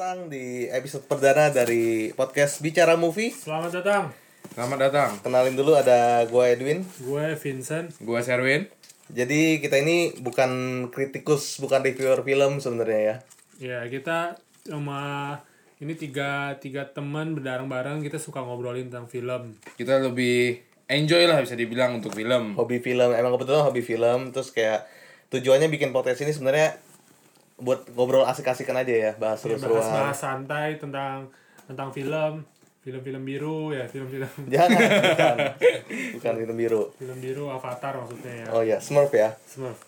datang di episode perdana dari podcast Bicara Movie. Selamat datang. Selamat datang. Kenalin dulu ada gue Edwin. Gue Vincent. Gua Serwin. Jadi kita ini bukan kritikus, bukan reviewer film sebenarnya ya. Ya kita cuma ini tiga tiga teman berbareng-bareng kita suka ngobrolin tentang film. Kita lebih enjoy lah bisa dibilang untuk film. Hobi film, emang kebetulan hobi film. Terus kayak tujuannya bikin podcast ini sebenarnya buat ngobrol asik-asikan aja ya, bahas Ya, seru-seruan. Bahas-bahas santai tentang tentang film, film-film biru ya, film-film Jangan, bukan. Bukan film biru. film biru Avatar maksudnya ya. Oh ya, Smurf ya. Smurf.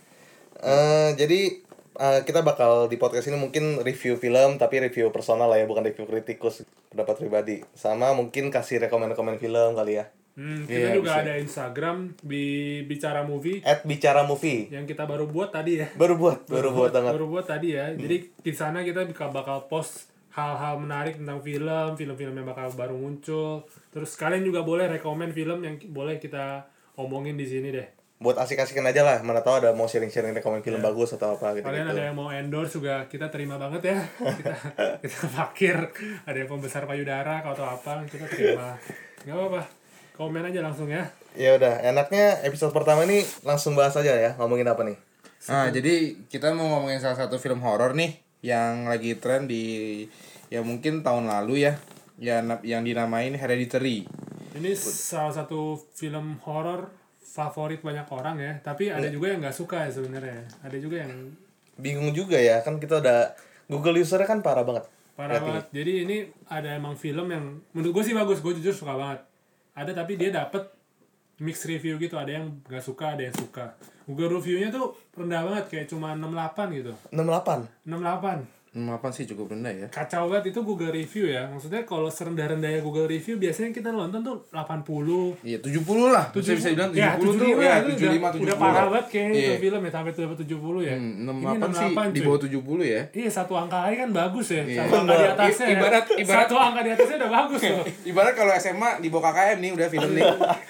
Eh, jadi eh, kita bakal di podcast ini mungkin review film tapi review personal lah ya bukan review kritikus pendapat pribadi sama mungkin kasih rekomend-rekomend film kali ya Hmm, kita Iya, juga bisa. ada Instagram di Bicara Movie at bicara movie yang kita baru buat tadi ya. baru buat baru buat banget baru buat tadi ya. Jadi di sana kita bakal bakal post hal-hal menarik tentang film, film-film yang bakal baru muncul. Terus kalian juga boleh rekomend film yang boleh kita omongin di sini deh. buat asik-asikan aja lah mana tahu ada mau sharing-sharing rekomend film bagus atau apa gitu Kalian ada yang mau endorse juga kita terima banget ya. Kita kita fakir. Ada yang pembesar payudara atau apa kita terima. Gak apa-apa. Komen aja langsung ya. ya udah enaknya episode pertama ini langsung bahas aja ya ngomongin apa nih Nah, jadi kita mau ngomongin salah satu film horor nih yang lagi tren di ya mungkin tahun lalu ya. Ya yang dinamain Hereditary. Ini salah satu film horor favorit banyak orang ya. Tapi ada juga yang nggak suka ya sebenarnya. Ada juga yang bingung juga ya kan kita udah Google usernya kan parah banget parah banget. Jadi ini ada emang film yang menurut gue sih bagus. Gue jujur suka banget. Ada tapi dia dapet mix review gitu. Ada yang nggak suka, ada yang suka. Google reviewnya tuh rendah banget kayak cuma 68 gitu. 68 68. Apa sih cukup rendah ya? Kacau banget itu Google review ya. Maksudnya kalau serendah-rendahnya Google review biasanya kita nonton tuh 80. Iya, 70 lah. Bisa bisa bilang 70 ya, tuh 75 ya, itu 75 udah, 70. udah parah banget kayaknya Iya. itu film ya sampai tuh 70 ya. Hmm, Ini 68 sih 68, di bawah 70 ya. Iya satu angka aja kan bagus ya. Iya. Satu angka di atasnya. I- ibarat- ya. ibarat- satu angka di atasnya udah bagus loh. Ibarat kalau SMA di bawah KKM nih udah film nih.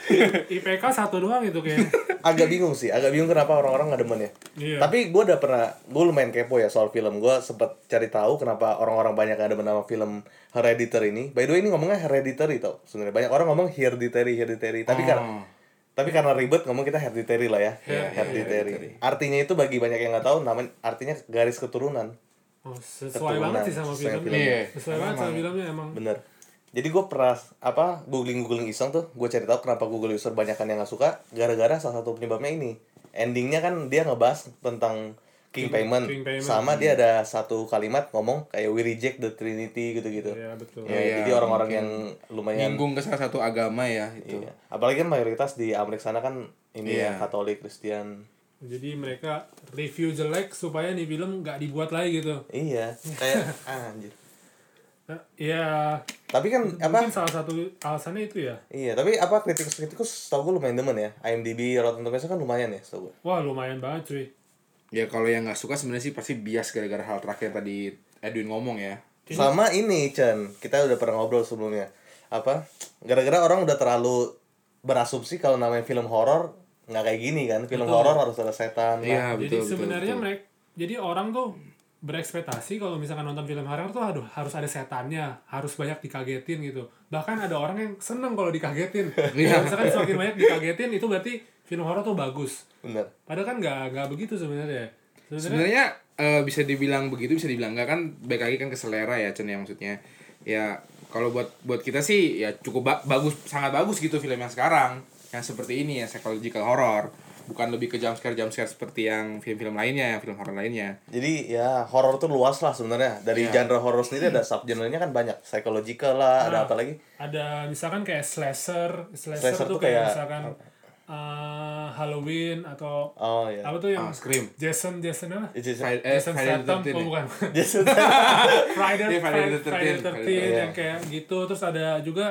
IPK satu doang itu kayaknya. agak bingung sih agak bingung kenapa orang-orang nggak demen ya Iya. Tapi gue udah pernah, gue lumayan kepo ya soal film. Gue sempet cari tahu kenapa orang-orang banyak yang ada nama film Hereditary ini. By the way ini ngomongnya Hereditary tau. Sebenarnya banyak orang ngomong Hereditary, Hereditary. Tapi kan, Oh. tapi karena ribet ngomong kita Hereditary lah ya. Iya, Hereditary. Artinya itu bagi banyak yang nggak tahu, namanya artinya garis keturunan. Oh, sesuai Keturunan, banget sih sama sesuai filmnya. filmnya. Iya. Sesuai banget sama filmnya emang. Bener. Jadi gue pernah apa googling googling iseng tuh, gue cari tahu kenapa Google user banyak yang nggak suka. Gara-gara salah satu penyebabnya ini. Endingnya kan dia ngebahas tentang King, King- Payment. King Payment. sama dia ada satu kalimat ngomong kayak we reject the Trinity gitu-gitu. Iya betul. Ya, Iya, jadi orang-orang yang lumayan Nyinggung ke salah satu agama ya itu. iya. Apalagi kan mayoritas di Amerika sana kan ini ya Iya. Katolik, Kristen. Jadi mereka review jelek supaya nih film nggak dibuat lagi gitu. Iya, kayak anjir. Iya, Tapi kan apa? mungkin salah satu alasannya itu ya. Iya, tapi apa kritikus-kritikus tau gue lumayan demen ya. IMDb, Rotten Tomatoes kan lumayan ya, tau gue. Wah lumayan banget cuy. Ya kalau yang nggak suka sebenarnya sih pasti bias gara-gara hal terakhir tadi Edwin ngomong ya. Sama ini, Chan. Kita udah pernah ngobrol sebelumnya. Apa? Gara-gara orang udah terlalu berasumsi kalau namanya film horor nggak kayak gini kan. Film horor harus ada setan. Iya, jadi betul betul. sebenarnya betul. mereka jadi orang tuh berekspektasi kalau misalkan nonton film horor tuh aduh harus ada setannya, harus banyak dikagetin gitu. Bahkan ada orang yang seneng kalau dikagetin. Kalau misalkan semakin banyak dikagetin itu berarti film horor tuh bagus. Bener. Padahal kan nggak nggak begitu sebenarnya. Sebenarnya eh, bisa dibilang begitu bisa dibilang enggak kan baik lagi kan ke selera ya Chen ya maksudnya. Ya kalau buat buat kita sih ya cukup ba- bagus sangat bagus gitu film yang sekarang yang seperti ini ya psychological horror bukan lebih ke jumpscare jumpscare seperti yang film-film lainnya yang film horror lainnya. Jadi ya horor tuh luas lah sebenarnya. Dari Iya. genre horor sendiri ada subgenrenya kan banyak. Psychological lah, ada apa lagi? ada misalkan kayak slasher, slasher, Slasher tuh tuh kayak, kayak- misalkan eh, Halloween atau Oh iya. apa tuh yang Ah, Scream. Jason Jason apa? Friday, eh, Jason Friday the Statham 13 oh bukan Jason. Friday Iya, Friday Friday, the 13, Friday the 13 Friday the yang kayak gitu terus ada juga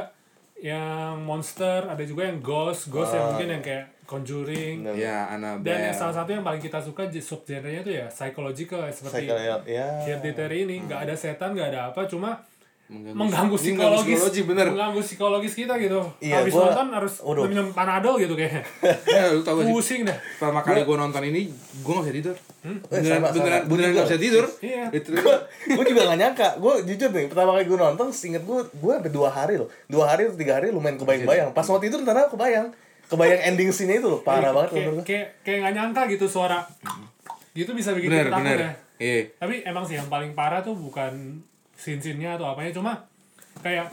yang monster ada juga yang ghost ghost yang mungkin yang kayak conjuring Bener. Ya, Annabelle. dan yang salah satu yang paling kita suka sub genrenya tuh ya psychological ya, seperti Psychological ya. Hereditary ini nggak ada setan nggak ada apa cuma mengganggu Mengganggu psikologis psikologi, bener. mengganggu psikologis kita gitu Iya, habis gua- nonton harus Waduh. minum panadol gitu kayaknya ya lu pusing dah pertama kali gue nonton ini gue gak bisa tidur Eh, beneran sama, beneran sama. beneran Gua gak bisa tidur Iya. Itu- gue juga gak nyangka gue jujur nih pertama kali gue nonton seinget gue gue sampai dua hari loh dua hari atau tiga hari lumayan kebayang-bayang pas mau tidur ntar aku kebayang kebayang ending scene itu loh parah banget kayak menurut gue kayak kayak nggak nyangka gitu suara. Gitu bisa bikin bener kita takut bener. ya. Iya. Tapi emang sih yang paling parah tuh bukan scene-scene-nya atau apanya cuma kayak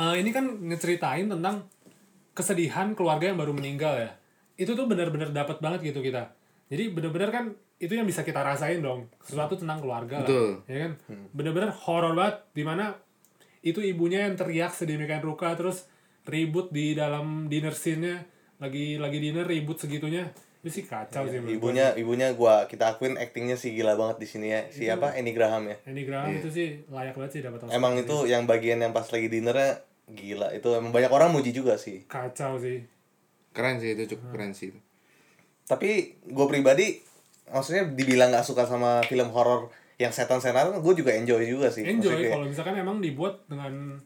eh, ini kan ngeceritain tentang kesedihan keluarga yang baru meninggal ya. Itu tuh benar-benar dapat banget gitu kita. Jadi benar-benar kan itu yang bisa kita rasain dong. Sesuatu tentang keluarga Betul. lah ya kan? Benar-benar horor banget di mana itu ibunya yang teriak sedemikian rupa terus ribut di dalam dinner scene-nya. Lagi lagi dinner ribut segitunya. Itu sih kacau sih menurut gua. ibunya ibunya gue kita akuin actingnya sih gila banget di sini ya. Siapa Annie Graham ya? Andy Graham itu sih layak banget sih dapat Oscar. emang itu yang bagian yang pas lagi dinnernya gila. Itu emang banyak orang muji juga sih. Kacau sih. Keren sih itu cukup keren sih tapi gue pribadi maksudnya dibilang nggak suka sama film horor yang setan-setan gue juga enjoy juga sih. Enjoy kalau misalkan emang dibuat dengan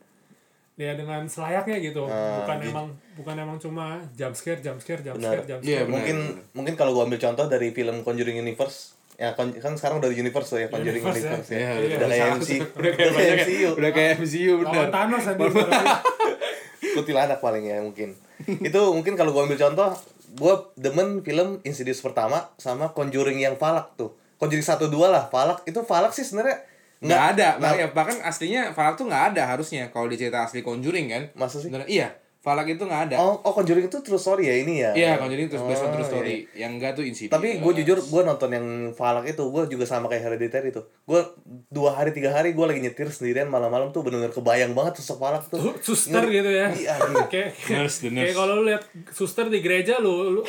ya dengan selayaknya gitu. Ah, bukan emang bukan emang cuma jump scare jump scare jump Benar. scare jump Iya, scare. benar. mungkin mungkin kalau gue ambil contoh dari film Conjuring Universe ya kon- kan sekarang udah di universe tuh ya Conjuring Universe, Universe, ya. ya, Iya, udah kayak MC udah kayak ya. MCU udah kayak MCU lawan bener Thanos kuntilanak paling ya mungkin. Itu mungkin kalau gue ambil contoh gue demen film Insidious pertama sama Conjuring yang Falak tuh. Conjuring satu dua lah Falak. Itu Falak sih sebenarnya nggak ada nggak- bah- ya, bahkan aslinya Falak tuh nggak ada harusnya kalau di cerita asli Conjuring kan? Masa sih? Beneran- iya Falak itu nggak ada oh oh Conjuring itu true story ya ini ya iya Conjuring terus based on Oh, true iya, story iya. yang enggak tuh Insidious Tapi gue jujur, gue nonton yang Falak itu, gue juga sama kayak Hereditary tuh. Gue dua hari tiga hari gue lagi nyetir sendirian malam-malam tuh bener-bener kebayang banget sosok Falak tuh. suster Ngeri. gitu ya Iya, iya. kayak Nurse, nurse. kayak kalau lu lihat suster di gereja lu, lu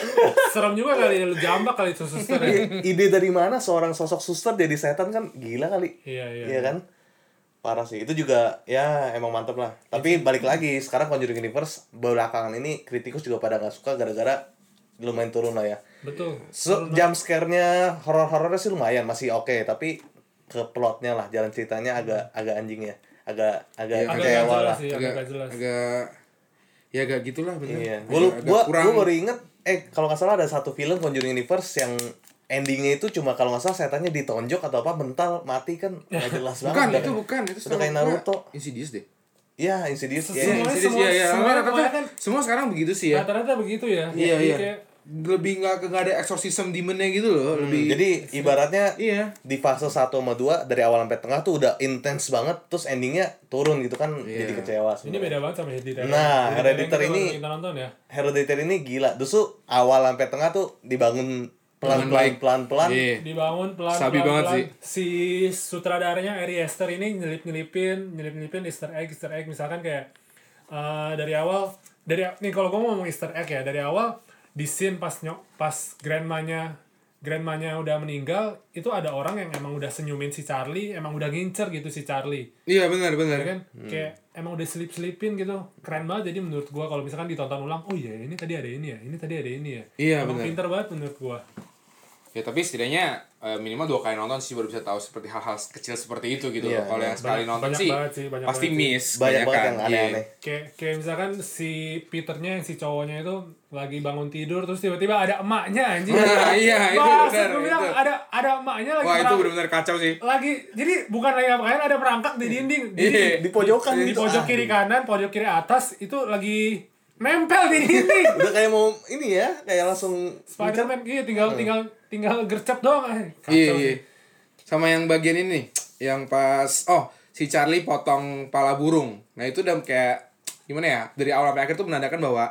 serem juga kali lu jambak kali itu suster ya. Ide dari mana seorang sosok suster jadi setan kan gila kali. iya iya Iya kan? Parah sih. Itu juga ya emang mantep lah. Tapi balik lagi, sekarang Conjuring Universe belakangan ini kritikus juga pada nggak suka gara-gara lumayan turun lah ya. betul So, jump scare-nya horor-horornya sih lumayan masih oke, tapi ke plotnya lah jalan ceritanya agak agak anjing ya. Agak agak agak kecewa lah. sih agak agak jelas agak ya agak gitulah bener Iya. Gua kurang gua baru inget eh kalau nggak salah ada satu film Conjuring Universe yang endingnya itu cuma kalau nggak salah setannya ditonjok atau apa mental mati kan nggak jelas banget. bukan Udah- itu bukan itu udah kayak Naruto. Insidious deh Iya, Insidious. Iya, Semuanya- Insidious semua- iya iya semua- kan- semua sekarang begitu sih ya rata-rata begitu ya iya iya kayak lebih nggak nggak ada exorcism demonnya gitu loh lebih Hmm, Jadi ibaratnya iya di fase 1 sama 2 dari awal sampai tengah tuh udah intens banget terus endingnya turun gitu kan Iya. jadi kecewa ini sebenarnya. beda banget sama Hereditary Nah, Hereditary Hereditary kita ini- nonton ya Hereditary ini gila. Justru awal sampai tengah tuh dibangun Dengan pelan-pelan baik. pelan-pelan. Iya. dibangun pelan Sabi pelan, banget pelan. sih. si sutradaranya Ari Aster ini nyelip nyelipin nyelip nyelipin Easter egg Easter egg misalkan kayak eh, dari awal dari nih kalau gue mau ngomong Easter egg ya dari awal di scene pas nyok pas grandmanya grandmanya udah meninggal itu ada orang yang emang udah senyumin si Charlie emang udah ngincer gitu si Charlie iya benar ya benar kan kayak emang udah selip selipin gitu keren banget jadi menurut gua kalau misalkan ditonton ulang oh iya ini tadi ada ini ya ini tadi ada ini ya Iya, benar. pinter banget menurut gua ya tapi setidaknya eh, minimal dua kali nonton sih baru bisa tahu seperti hal-hal kecil seperti itu gitu loh kalau yang sekali banyak- nonton banyak sih banget sih, banyak pasti banget sih. miss Banyak banget kan. yang Iya. aneh-aneh. kayak kayak misalkan si Peternya yang si cowoknya itu lagi bangun tidur terus tiba-tiba ada emaknya anjing Nah, iya, itu benar, gua bilang itu. ada ada emaknya lagi wah itu benar-benar kacau sih lagi jadi bukan lagi ngapain ada perangkap di dinding Iya. jadi Di pojokan di gitu. pojok Ah. kiri kanan pojok kiri atas itu lagi nempel di dinding Udah kayak mau ini ya, kayak langsung Spiderman iya tinggal tinggal tinggal gercep doang eh. Kacau iya iya. sama yang bagian ini yang pas oh si Charlie potong pala burung. Nah itu udah kayak gimana ya dari awal sampai akhir tuh menandakan bahwa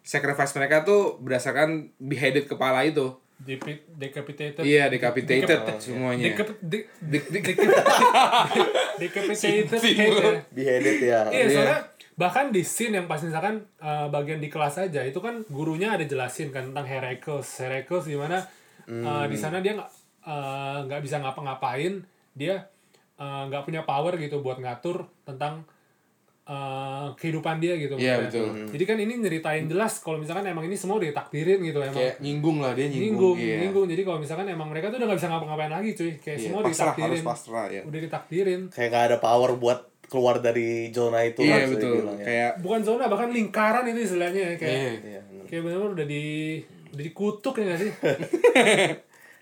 sacrifice mereka tuh berdasarkan beheaded kepala itu. Depi- decapitated. Iya decapitated Decap- semuanya. Decap- de- Di- di- decapitated head ya. beheaded ya. Iya, soalnya bahkan di scene yang pas misalkan uh, bagian di kelas aja itu kan gurunya ada jelasin kan tentang Heracles. Heracles di mana uh, di sana dia nggak uh, nggak bisa ngapa-ngapain, dia uh, nggak punya power gitu buat ngatur tentang uh, kehidupan dia gitu. Iya, maksudnya. betul. Jadi kan ini nyeritain jelas kalau misalkan emang ini semua udah ditakdirin gitu emang. kayak nyinggung lah dia Nyinggung, nyinggung, iya. nyinggung. Jadi kalau misalkan emang mereka tuh udah nggak bisa ngapa-ngapain lagi cuy. Kayak Iya, semua pasrah, ditakdirin. harus pasrah, ya. Udah ditakdirin. Kayak gak ada power buat keluar dari zona itu Iya lah, betul. dibilang ya. Kayak bukan zona bahkan lingkaran itu istilahnya ya. kayak Iya. Iya, bener. kayak benar-benar udah di udah dikutuk ya nggak sih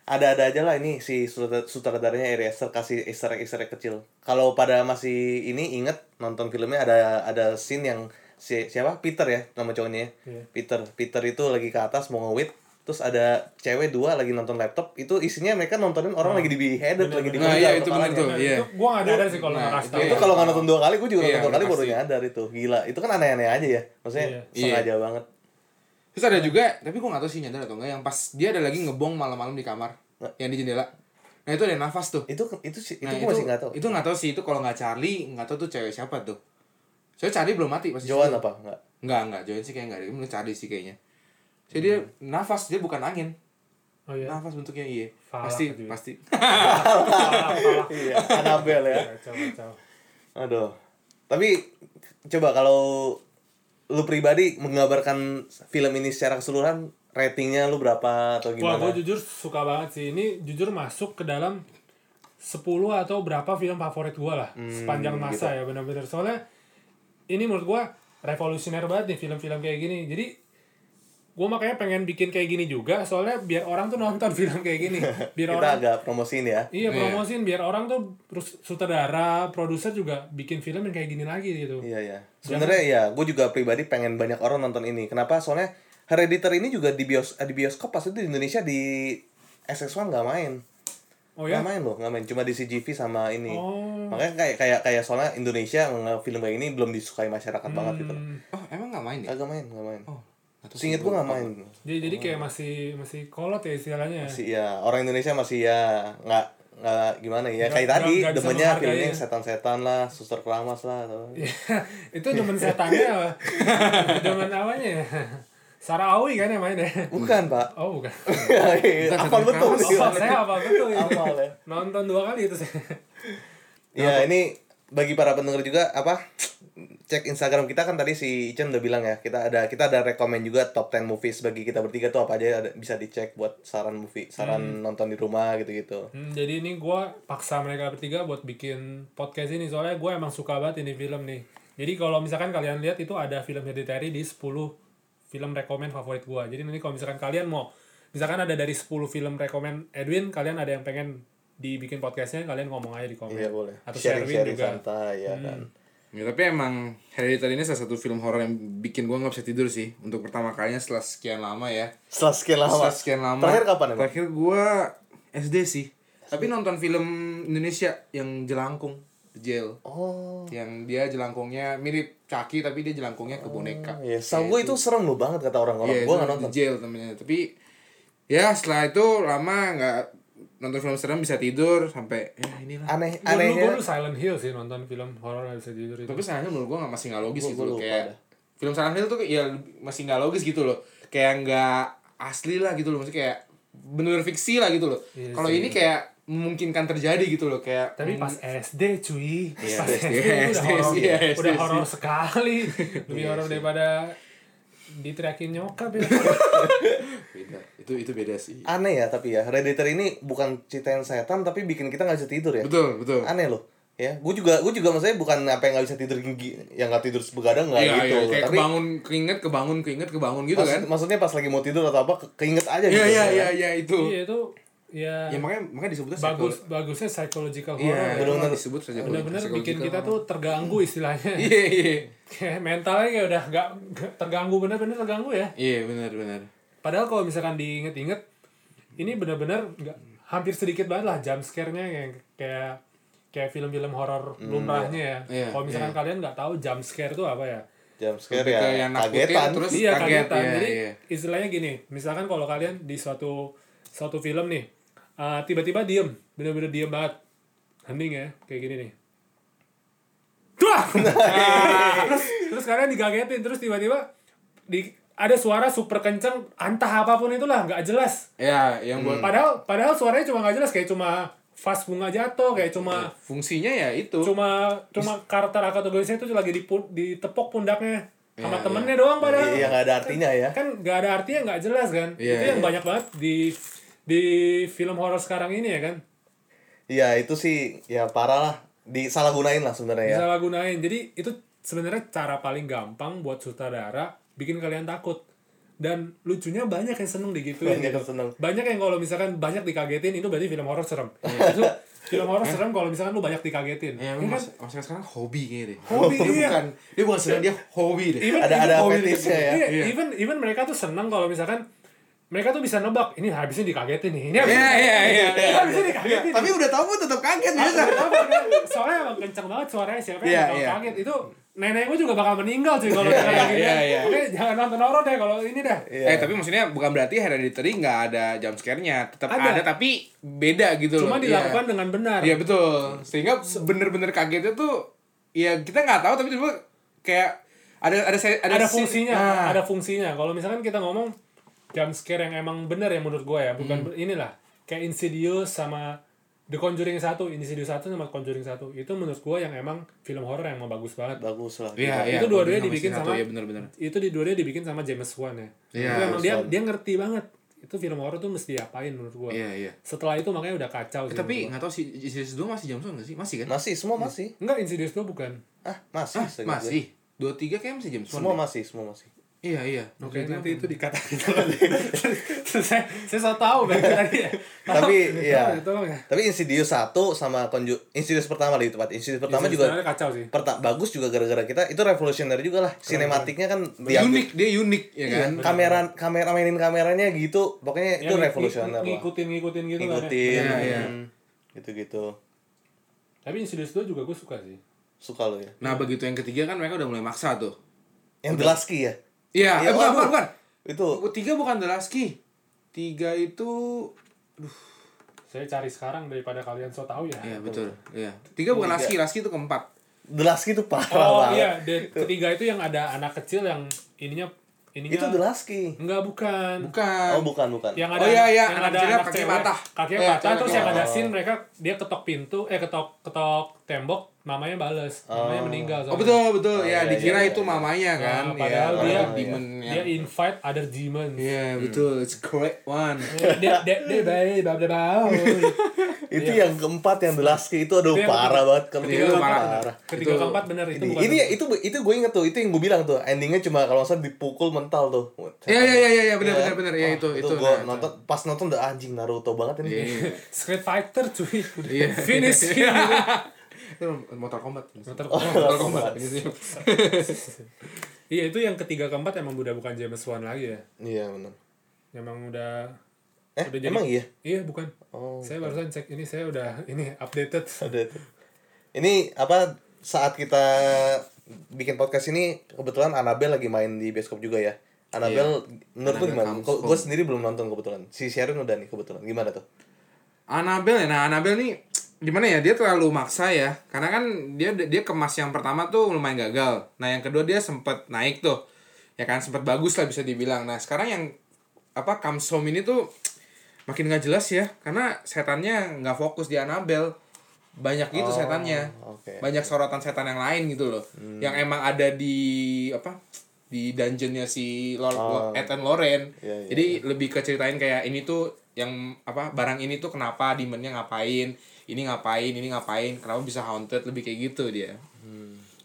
ada-ada aja lah ini si sutra- sutradaranya Ari Aster kasih easter egg easter egg kecil. Kalau pada masih ini inget nonton filmnya ada ada scene yang si siapa Peter ya nama cowoknya ya. Iya. Peter Peter itu lagi ke atas mau ngewit terus ada cewek dua lagi nonton laptop itu isinya mereka nontonin orang lagi di beheaded lagi di Nah, iya, itu bener tuh. Nah, Iya. itu gua nggak ada sih kalau Nah, itu itu Iya. kalau nggak nonton dua kali gue juga Iya, nonton dua kali baru nyadar itu gila itu kan aneh-aneh aja ya maksudnya Iya. sengaja banget Terus ada juga, tapi gue gak tau sih nyadar atau enggak yang pas dia ada lagi ngebong malam-malam di kamar yang di jendela. Nah itu ada nafas tuh. itu itu sih itu Nah, gue masih nggak tahu Itu nggak tahu sih itu kalau nggak Charlie nggak tahu tuh cewek siapa tuh. Soalnya Charlie belum mati pasti. Joan apa nggak Enggak enggak Joan sih kayak enggak. Dia menurut Charlie sih kayaknya. Jadi dia nafas dia bukan angin. oh iya Nafas bentuknya iya. Falak pasti juga. pasti. iya Annabelle ya kacau kacau Aduh. Tapi coba kalau lu pribadi menggambarkan film ini secara keseluruhan ratingnya lu berapa atau Wah, gimana? gue jujur suka banget sih. Ini jujur masuk ke dalam 10 atau berapa film favorit gue lah Hmm, sepanjang masa ya benar-benar. Soalnya ini menurut gue revolusioner banget nih film-film kayak gini. Jadi gue makanya pengen bikin kayak gini juga soalnya biar orang tuh nonton film kayak gini. Biar Kita orang agak promosiin ya. Iya promosiin biar orang tuh terus sutradara, produser juga bikin film yang kayak gini lagi gitu. Iya ya. Sebenarnya ya, gue juga pribadi pengen banyak orang nonton ini. Kenapa? Soalnya Hereditary ini juga di bios di bioskop pas itu di Indonesia di SX1 nggak main. Oh ya? Nggak main loh, nggak main. Cuma di CGV sama ini. Oh. Makanya kayak kayak kayak soalnya Indonesia nge- film kayak ini belum disukai masyarakat banget gitu. Hmm, Oh emang nggak main ya? Kagak main, nggak main. Oh. Sih, gue nggak lupa. main. jadi jadi kayak masih masih kolot ya istilahnya. Masih ya orang Indonesia masih ya nggak nggak gimana ya Nggak- kayak tadi bisa demennya filmnya ya. setan-setan lah suster keramas lah atau Iya, itu demen setannya apa? demen apanya ya? Sarah Awi kan yang main ya? bukan pak Oh bukan. apa betul sih Oh, saya apa betul ya? Ya. Nonton dua kali itu saya. ya ini bagi para pendengar juga apa cek Instagram kita kan tadi si Icen udah bilang ya kita ada kita ada rekomend juga top 10 movies bagi kita bertiga tuh apa aja ada, bisa dicek buat saran movie saran nonton di rumah gitu gitu Hmm, jadi ini gue paksa mereka bertiga buat bikin podcast ini soalnya gue emang suka banget ini film nih. Jadi kalau misalkan kalian lihat itu ada film Hereditary di 10 film rekomend favorit gue. Jadi nanti kalau misalkan kalian mau misalkan ada dari 10 film rekomend Edwin, kalian ada yang pengen dibikin podcastnya, kalian ngomong aja di komen. iya boleh Atau sharing Sherwin sharing juga. santai ya kan Ya, tapi emang Hereditary ini salah satu film horor yang bikin gua nggak bisa tidur sih untuk pertama kalinya setelah sekian lama ya. setelah sekian lama Setelah sekian lama. terakhir kapan emang Terakhir gua SD sih. Tapi nonton film Indonesia yang Jelangkung, Jail. oh Yang dia jelangkungnya mirip Chucky tapi dia jelangkungnya ke boneka. Iya, sama gue itu serem loh banget kata orang-orang. Iya, gue nggak nonton. Jail namanya. Tapi ya setelah itu lama nggak nonton film serem bisa tidur sampai ya inilah. Aneh, Gue dulu, anehnya. gua dulu Silent Hill sih nonton film horor gak bisa tidur itu. Tapi sebenarnya menurut gua nggak masih nggak logis Gua- gitu gua loh kayak dah. film Silent Hill tuh ya masih nggak logis gitu loh. Kayak nggak asli lah gitu loh. Maksudnya kayak bener fiksi lah gitu loh. Iya Kalau ini kayak memungkinkan terjadi gitu loh kayak Tapi pas SD cuy, Iya, pas SD, SD, SD, udah horor, iya, SD udah horor sekali, lebih horor daripada diteriakin nyokap ya. Itu itu beda sih. Aneh ya tapi ya. Hereditary ini bukan ceritain setan tapi bikin kita nggak bisa tidur ya. Betul, betul. Aneh loh. Ya, gue juga gue juga maksudnya bukan apa yang nggak bisa tidur gigi, yang nggak tidur begadang nggak Iya, gitu. iya, kayak tapi kebangun, keinget, kebangun, keinget, kebangun gitu maksud- kan. maksudnya pas lagi mau tidur atau apa ke- keinget aja Iya, gitu. iya, ya. iya, iya itu. iya itu ya, Ya makanya makanya disebutnya bagus psycho- bagusnya psychological Iya, horror. ya. benar-benar disebut saja. Bener-bener bikin kita tuh terganggu istilahnya. Iya, iya. Kayak mentalnya kayak udah gak, gak terganggu bener-bener terganggu ya. Iya, benar, benar. Padahal kalau misalkan diinget-inget, ini bener-bener nggak hampir sedikit banget lah jump scare-nya kayak kayak kayak film-film horor lumrahnya ya. Iya, kalau misalkan kalian nggak tahu jump scare itu apa ya? Jam scare ya. yang nakutin, kagetan. terus- iya kaget, kagetan. iya, Jadi iya. istilahnya gini, misalkan kalau kalian di suatu suatu film nih, uh, tiba-tiba diem, bener-bener diem banget, hening ya, kayak gini nih. Wah! terus terus kalian digagetin terus tiba-tiba di ada suara super kenceng entah apa pun itulah nggak jelas Ya, yang buat padahal padahal suaranya cuma nggak jelas kayak cuma vas bunga jatuh kayak cuma fungsinya ya itu. cuma cuma karakter akatogonisnya itu lagi dipu, ditepok pundaknya sama Iya, temennya doang padahal Iya nggak ada artinya ya. kan nggak ada artinya nggak jelas kan Iya, itu yang iya. banyak banget di di film horor sekarang ini ya kan Iya itu sih ya parah lah. disalahgunain lah sebenarnya ya. disalahgunain jadi itu sebenarnya cara paling gampang buat sutradara bikin kalian takut dan lucunya banyak yang seneng digituin Banyak yang gitu. seneng. banyak yang kalau misalkan banyak dikagetin itu berarti film horor serem itu film horor serem kalau misalkan lu banyak dikagetin Ya, Ya kan? mas, sekarang hobi kayaknya deh. Hobi, dia iya. bukan dia bukan senang dia hobi deh. Even- Ada- even ada fetishnya ya. Iya, Iya. even even mereka tuh seneng kalau misalkan mereka tuh bisa nebak ini habisnya dikagetin nih ini habisnya Iya iya iya. ini habisnya dikagetin Tapi udah tahu pun tetap kaget Ah, biasa. kenapa? soalnya emang kenceng banget suaranya siapa yang bakal iya. kaget itu nenek gue juga bakal meninggal sih kalau kayak gitu. iya, iya. Oke, jangan nonton horor deh kalau ini dah. Iya. Eh tapi maksudnya bukan berarti Hereditary nggak ada jump scare-nya, tetap Ada. ada. tapi beda gitu Cuma loh. dilakukan Iya. dengan benar. Iya betul. Sehingga bener-bener kagetnya tuh ya kita nggak tahu tapi coba kayak ada ada ada, scene- fungsinya, Ah. ada fungsinya. Kalau misalkan kita ngomong jump scare yang emang benar ya menurut gue ya, Hmm. bukan inilah kayak Insidious sama The Conjuring 1, Insidious 1 sama Conjuring 1. Itu menurut gue yang emang film horor yang emang bagus banget. Bagus lah. Iya, iya. Itu dua-duanya Nomor dibikin satu, sama- ya bener-bener. Itu di dua dibikin sama James Wan ya. Iya, itu emang dia James Wan. dia ngerti banget. Itu film horor tuh mesti diapain menurut gue. Iya iya. Setelah itu makanya udah kacau sih. Eh, tapi nggak tahu sih Insidious 2 masih Jameson nggak sih? Masih kan? Masih, semua masih. Enggak Insidious 2 bukan. Ah, masih. Ah, masih. Dua tiga kayak masih Jameson. Semua deh. masih, semua masih. Iya iya. Oke, nanti itu dikatakan saya saya so tahu berarti tadi ya. Tapi iya. Ya. Tapi Insidious 1 sama Conju Insidious pertama di tempat. Insidious pertama Insidious juga kacau sih. perta bagus juga gara-gara kita itu revolutionary juga lah. Sinematiknya kan diambil. Unik dia unik ya Iya, kan? kamera kamera mainin kameranya gitu. Pokoknya itu Yang revolusioner lah. ngikutin ngikutin gitu kan ya. Ngikutin. Iya, iya. Gitu-gitu. Tapi Insidious 2 juga gue suka sih. Suka lo ya. Nah begitu yang ketiga kan mereka udah mulai maksa tuh. Yang Key ya? Iya, Iya, eh, bukan, waduh. bukan, bukan. Itu Tiga bukan The Last Key. Tiga itu Saya cari sekarang daripada kalian so tahu ya. Iya betul. Iya. Tiga bukan. Last Key, Last Key itu keempat. The Last Key itu parah Oh banget. iya, de- ketiga itu yang ada anak kecil yang ininya ininya Itu The Last Key. Enggak bukan. Bukan. Oh, bukan, bukan. yang Oh, ada iya, iya, yang anak ada kecilnya anak kaki cewek, patah. kakinya Iya, patah terus yang ada scene mereka dia ketok pintu eh ketok ketok tembok mamanya bales mamanya meninggal Oh betul betul. Oh, ya iya, dikira iya, itu iya. mamanya kan. Nah, padahal ya, dia- demon dia invite other demons Iya betul. It's correct one. dia dia dia baik bab itu yang keempat yang The Last itu aduh Itu parah banget kalau Iya, ketiga itu parah. ketiga keempat bener itu Ini, ya itu itu gue inget tuh itu yang gue bilang tuh endingnya cuma kalau nggak salah dipukul mental tuh. Iya iya iya iya benar Iya. benar benar ya itu itu. gue itu. nonton pas nonton udah anjing Naruto banget ini. Iya, iya. Street Fighter cuy Iya. finish him Itu Mortal Kombat. Motor- Mortal Kombat. Ini sih. iya itu yang ketiga keempat emang udah bukan James Wan lagi ya Iya benar. emang udah Eh udah jadi emang iya. iya bukan Oh. saya barusan cek ini saya udah ini updated tuh. Ini apa saat kita bikin podcast ini kebetulan Anabel lagi main di bioskop juga ya. Anabel menurut lu Annabelle gimana? Gue sendiri belum nonton kebetulan. Si Sharon udah nih kebetulan. Gimana tuh? Annabelle ya. Nah, Annabelle nih gimana ya? Dia terlalu maksa ya. Karena kan dia dia kemas yang pertama tuh lumayan gagal. Nah, yang kedua dia sempet naik tuh. Ya kan sempet bagus lah bisa dibilang. Nah, sekarang yang apa Comes Home ini tuh makin nggak jelas ya karena setannya nggak fokus di Annabelle banyak gitu Oh, setannya oke. banyak sorotan setan yang lain gitu loh yang emang ada di apa di dungeonnya si Lord Oh. Ed and Lauren Iya, iya, jadi lebih ke ceritain kayak ini tuh yang apa barang ini tuh kenapa demonnya ngapain ini ngapain ini ngapain kenapa bisa haunted lebih kayak gitu dia.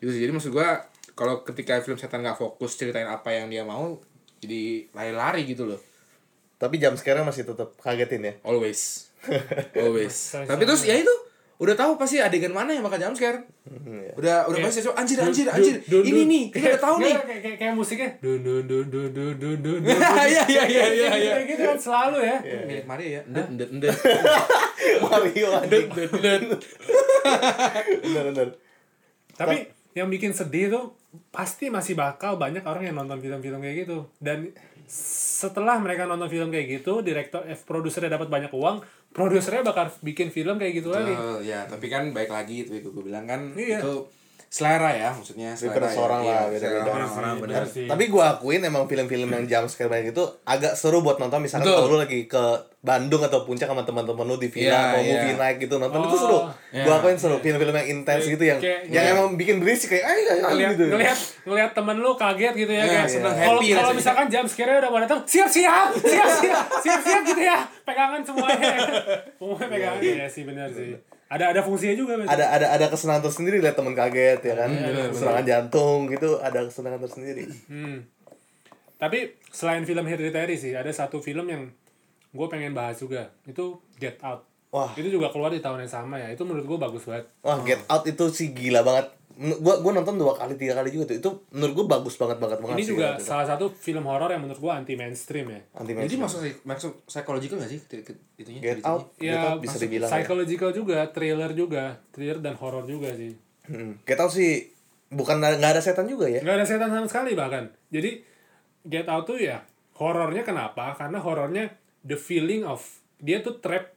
Gitu sih. jadi maksud gua kalau ketika film setan nggak fokus ceritain apa yang dia mau jadi lari-lari gitu loh. Tapi jam sekarang masih tetap kagetin ya. always. Always. Tapi terus ya itu udah tahu pasti adegan mana yang bakal jump scare. Hmm, iya. Udah udah iya. pasti anjir anjir anjir. Ini nih, kita udah tahu iya, nih. Kayak kayak musiknya dun dun dun dun dun dun dun. Iya iya iya iya gitu, iya. Gitu kan selalu ya. Milik Mario ya. Ndet ndet ndet. Mario ndet ndet. dut. Benar benar. Tapi yang bikin sedih tuh pasti masih bakal banyak orang yang nonton film-film kayak gitu dan setelah mereka nonton film kayak gitu direktor eh, produsernya dapat banyak uang produsernya bakal bikin film kayak gitu lagi Oh, ya tapi kan baik lagi itu gue bilang kan Iya. itu selera ya maksudnya selera Preference ya. orang Iya, lah, beda-beda. orang-orang Iya benar sih. sih. Tapi gue akuin emang film-film yang jam scare banyak itu agak seru buat nonton misalkan Betul. kalau lu lagi ke Bandung atau puncak sama teman-teman lu di villa Iya, mau iya. movie night gitu nonton Oh, itu seru. iya. Gue akuin seru film-film yang intens gitu yang Kayak- yang iya. emang bikin berisik kayak ay ay ay ngelihat gitu. ngelihat ngelihat temen lu kaget gitu ya Iya, kayak seneng, kalau happy kalau rasanya. misalkan jam scare udah mau datang siap siap siap siap siap siap gitu ya pegangan semuanya semuanya pegangan ya sih benar sih ada ada fungsinya juga berarti. ada ada ada kesenangan tersendiri lihat temen kaget ya kan serangan jantung gitu ada kesenangan tersendiri Hmm. Tapi selain film Hereditary sih, ada satu film yang gue pengen bahas juga. Itu Get Out. Wah. Itu juga keluar di tahun yang sama ya. Itu menurut gue bagus banget. wah Get Out itu sih gila banget gua gua nonton dua kali tiga kali juga tuh itu menurut gua bagus banget banget banget Ini sih, juga gitu. salah satu film horor yang menurut gue anti mainstream ya. anti Jadi mainstream. maksud maksud psychological gak sih itunya? Get? Out Get Ya, Out bisa dibilang ya. psychological juga, thriller juga, thriller dan horor juga sih. Hmm. Get Out sih bukan nggak ada setan juga ya Gak ada setan sama sekali bahkan. Jadi Get Out tuh ya horornya kenapa? Karena horornya the feeling of dia tuh trap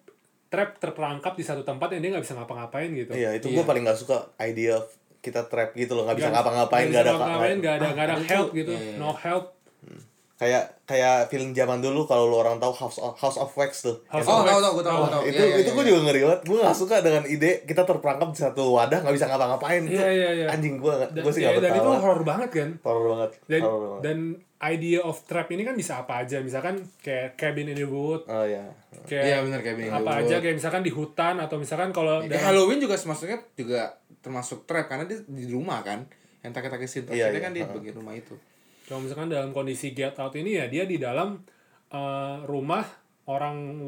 trap terperangkap di satu tempat yang dia nggak bisa ngapa-ngapain gitu. iya itu gua paling nggak suka idea kita trap gitu loh nggak bisa ngapa-ngapain nggak ada ngapa-ngapain, nggak ada nggak ada itu- help gitu, iya, iya. no help. Kayak kayak film zaman dulu kalau lu orang tahu House of, House of Wax tuh House Oh, of tahu Wax. tahu gue tahu tahu. itu itu gue juga ngeri banget gue gak suka dengan ide kita terperangkap di satu wadah nggak bisa ngapa-ngapain Iya, iya, iya. anjing gue gue sih ya, gak dan itu horor banget kan. horor banget Dan horor banget dan idea of trap ini kan bisa apa aja. Misalkan kayak cabin in the wood, oh ya kayak Iya benar kayak begini. apa aja kayak misalkan di hutan atau misalkan kalau Ya, Halloween juga maksudnya juga termasuk trap karena dia di rumah kan. Yang takut-takut scene Iya, iya. kan di Ha. bagian rumah itu. Kalau misalkan dalam kondisi get out ini ya dia di dalam eh, rumah orang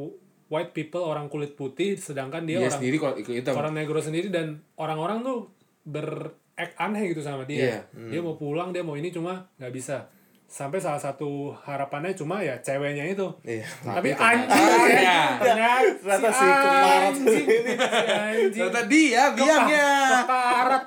white people orang kulit putih sedangkan dia, Dia, orang sendiri kalau ikut hitam. orang negro sendiri dan orang-orang tuh beract aneh gitu sama dia Iya. dia mau pulang dia mau ini cuma nggak bisa sampai salah satu harapannya cuma ya ceweknya itu iya tapi anjing Iya. ya ternyata si keparat anjing Ternyata dia biangnya. banget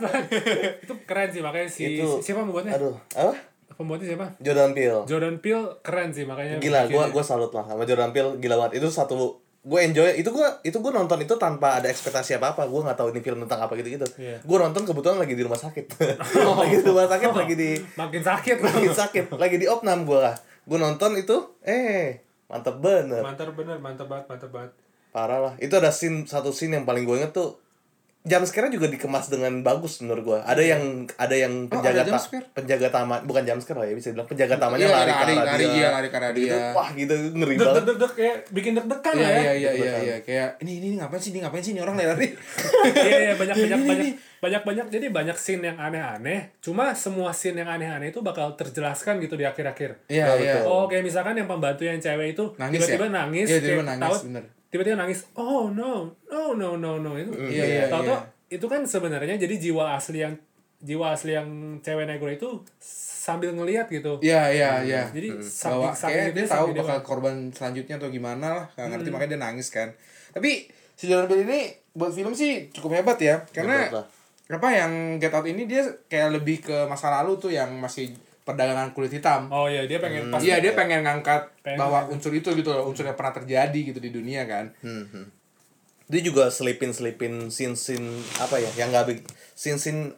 itu keren sih makanya si Itu- siapa pembuatnya aduh apa pembuatnya siapa? Jordan Peele. Jordan Peele keren sih makanya gila gue gue salut lah sama Jordan Peele gila banget. Itu satu gue enjoy itu gue itu gue nonton itu tanpa ada ekspektasi apa apa gue nggak tahu ini film tentang apa gitu gitu Iya. gue nonton kebetulan lagi di rumah sakit. Lagi di rumah sakit lagi di makin sakit. Lagi sakit. Lagi di opnam gue lah gue nonton itu eh mantep bener. Mantap bener mantap banget mantap banget. Parah lah. Itu ada scene satu scene yang paling gue inget tuh jam scare juga dikemas dengan bagus menurut gue ada yang ada yang Oh, penjaga ada jump ta- penjaga taman bukan jam lah ya bisa bilang penjaga tamannya Iya, lari, ke lari, arah lari, dia iya, lari ke arah Gitu. dia. wah gitu ngeri banget deg deg deg kayak bikin deg-degan Iya lah ya iya iya iya iya kayak ini ini ngapain sih ini ngapain sih ini orang lari. iya iya banyak banyak Ini, banyak ini. banyak banyak jadi banyak scene yang aneh-aneh cuma semua scene yang aneh-aneh itu bakal terjelaskan gitu di akhir-akhir Iya Oh, iya. betul. oh kayak misalkan yang pembantu yang cewek itu Nangis tiba-tiba ya? nangis Iya, tiba-tiba kayak nangis, tahu- bener. Tiba-tiba nangis oh no no no no no. Itu Iya, iya, tahu iya. itu kan sebenarnya jadi jiwa asli yang jiwa asli yang cewek negro itu sambil ngelihat gitu. Iya iya iya. jadi bahwa saking saking dia tahu dia bakal korban selanjutnya atau gimana lah nggak ngerti. Hmm. makanya dia nangis kan. Tapi si Jordan Peele ini buat film sih cukup hebat ya. Karena Hebat apa yang Get Out ini dia kayak lebih ke masa lalu tuh yang masih perdagangan kulit hitam. Oh iya dia pengen pas Iya dia pengen ngangkat Pengen bahwa unsur itu gitu loh unsur yang pernah terjadi gitu di dunia kan. Hmm, hmm. Dia juga selipin selipin scene scene apa ya yang nggak scene